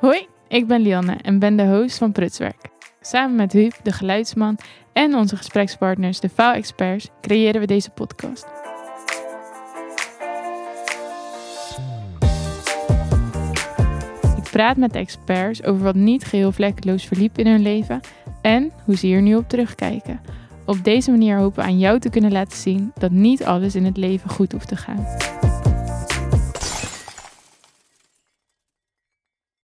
Hoi, ik ben Lianne en ben de host van Prutswerk. Samen met Huub, de geluidsman, en onze gesprekspartners, de faalexperts, creëren we deze podcast. Ik praat met de experts over wat niet geheel vlekkeloos verliep in hun leven en hoe ze hier nu op terugkijken. Op deze manier hopen we aan jou te kunnen laten zien dat niet alles in het leven goed hoeft te gaan.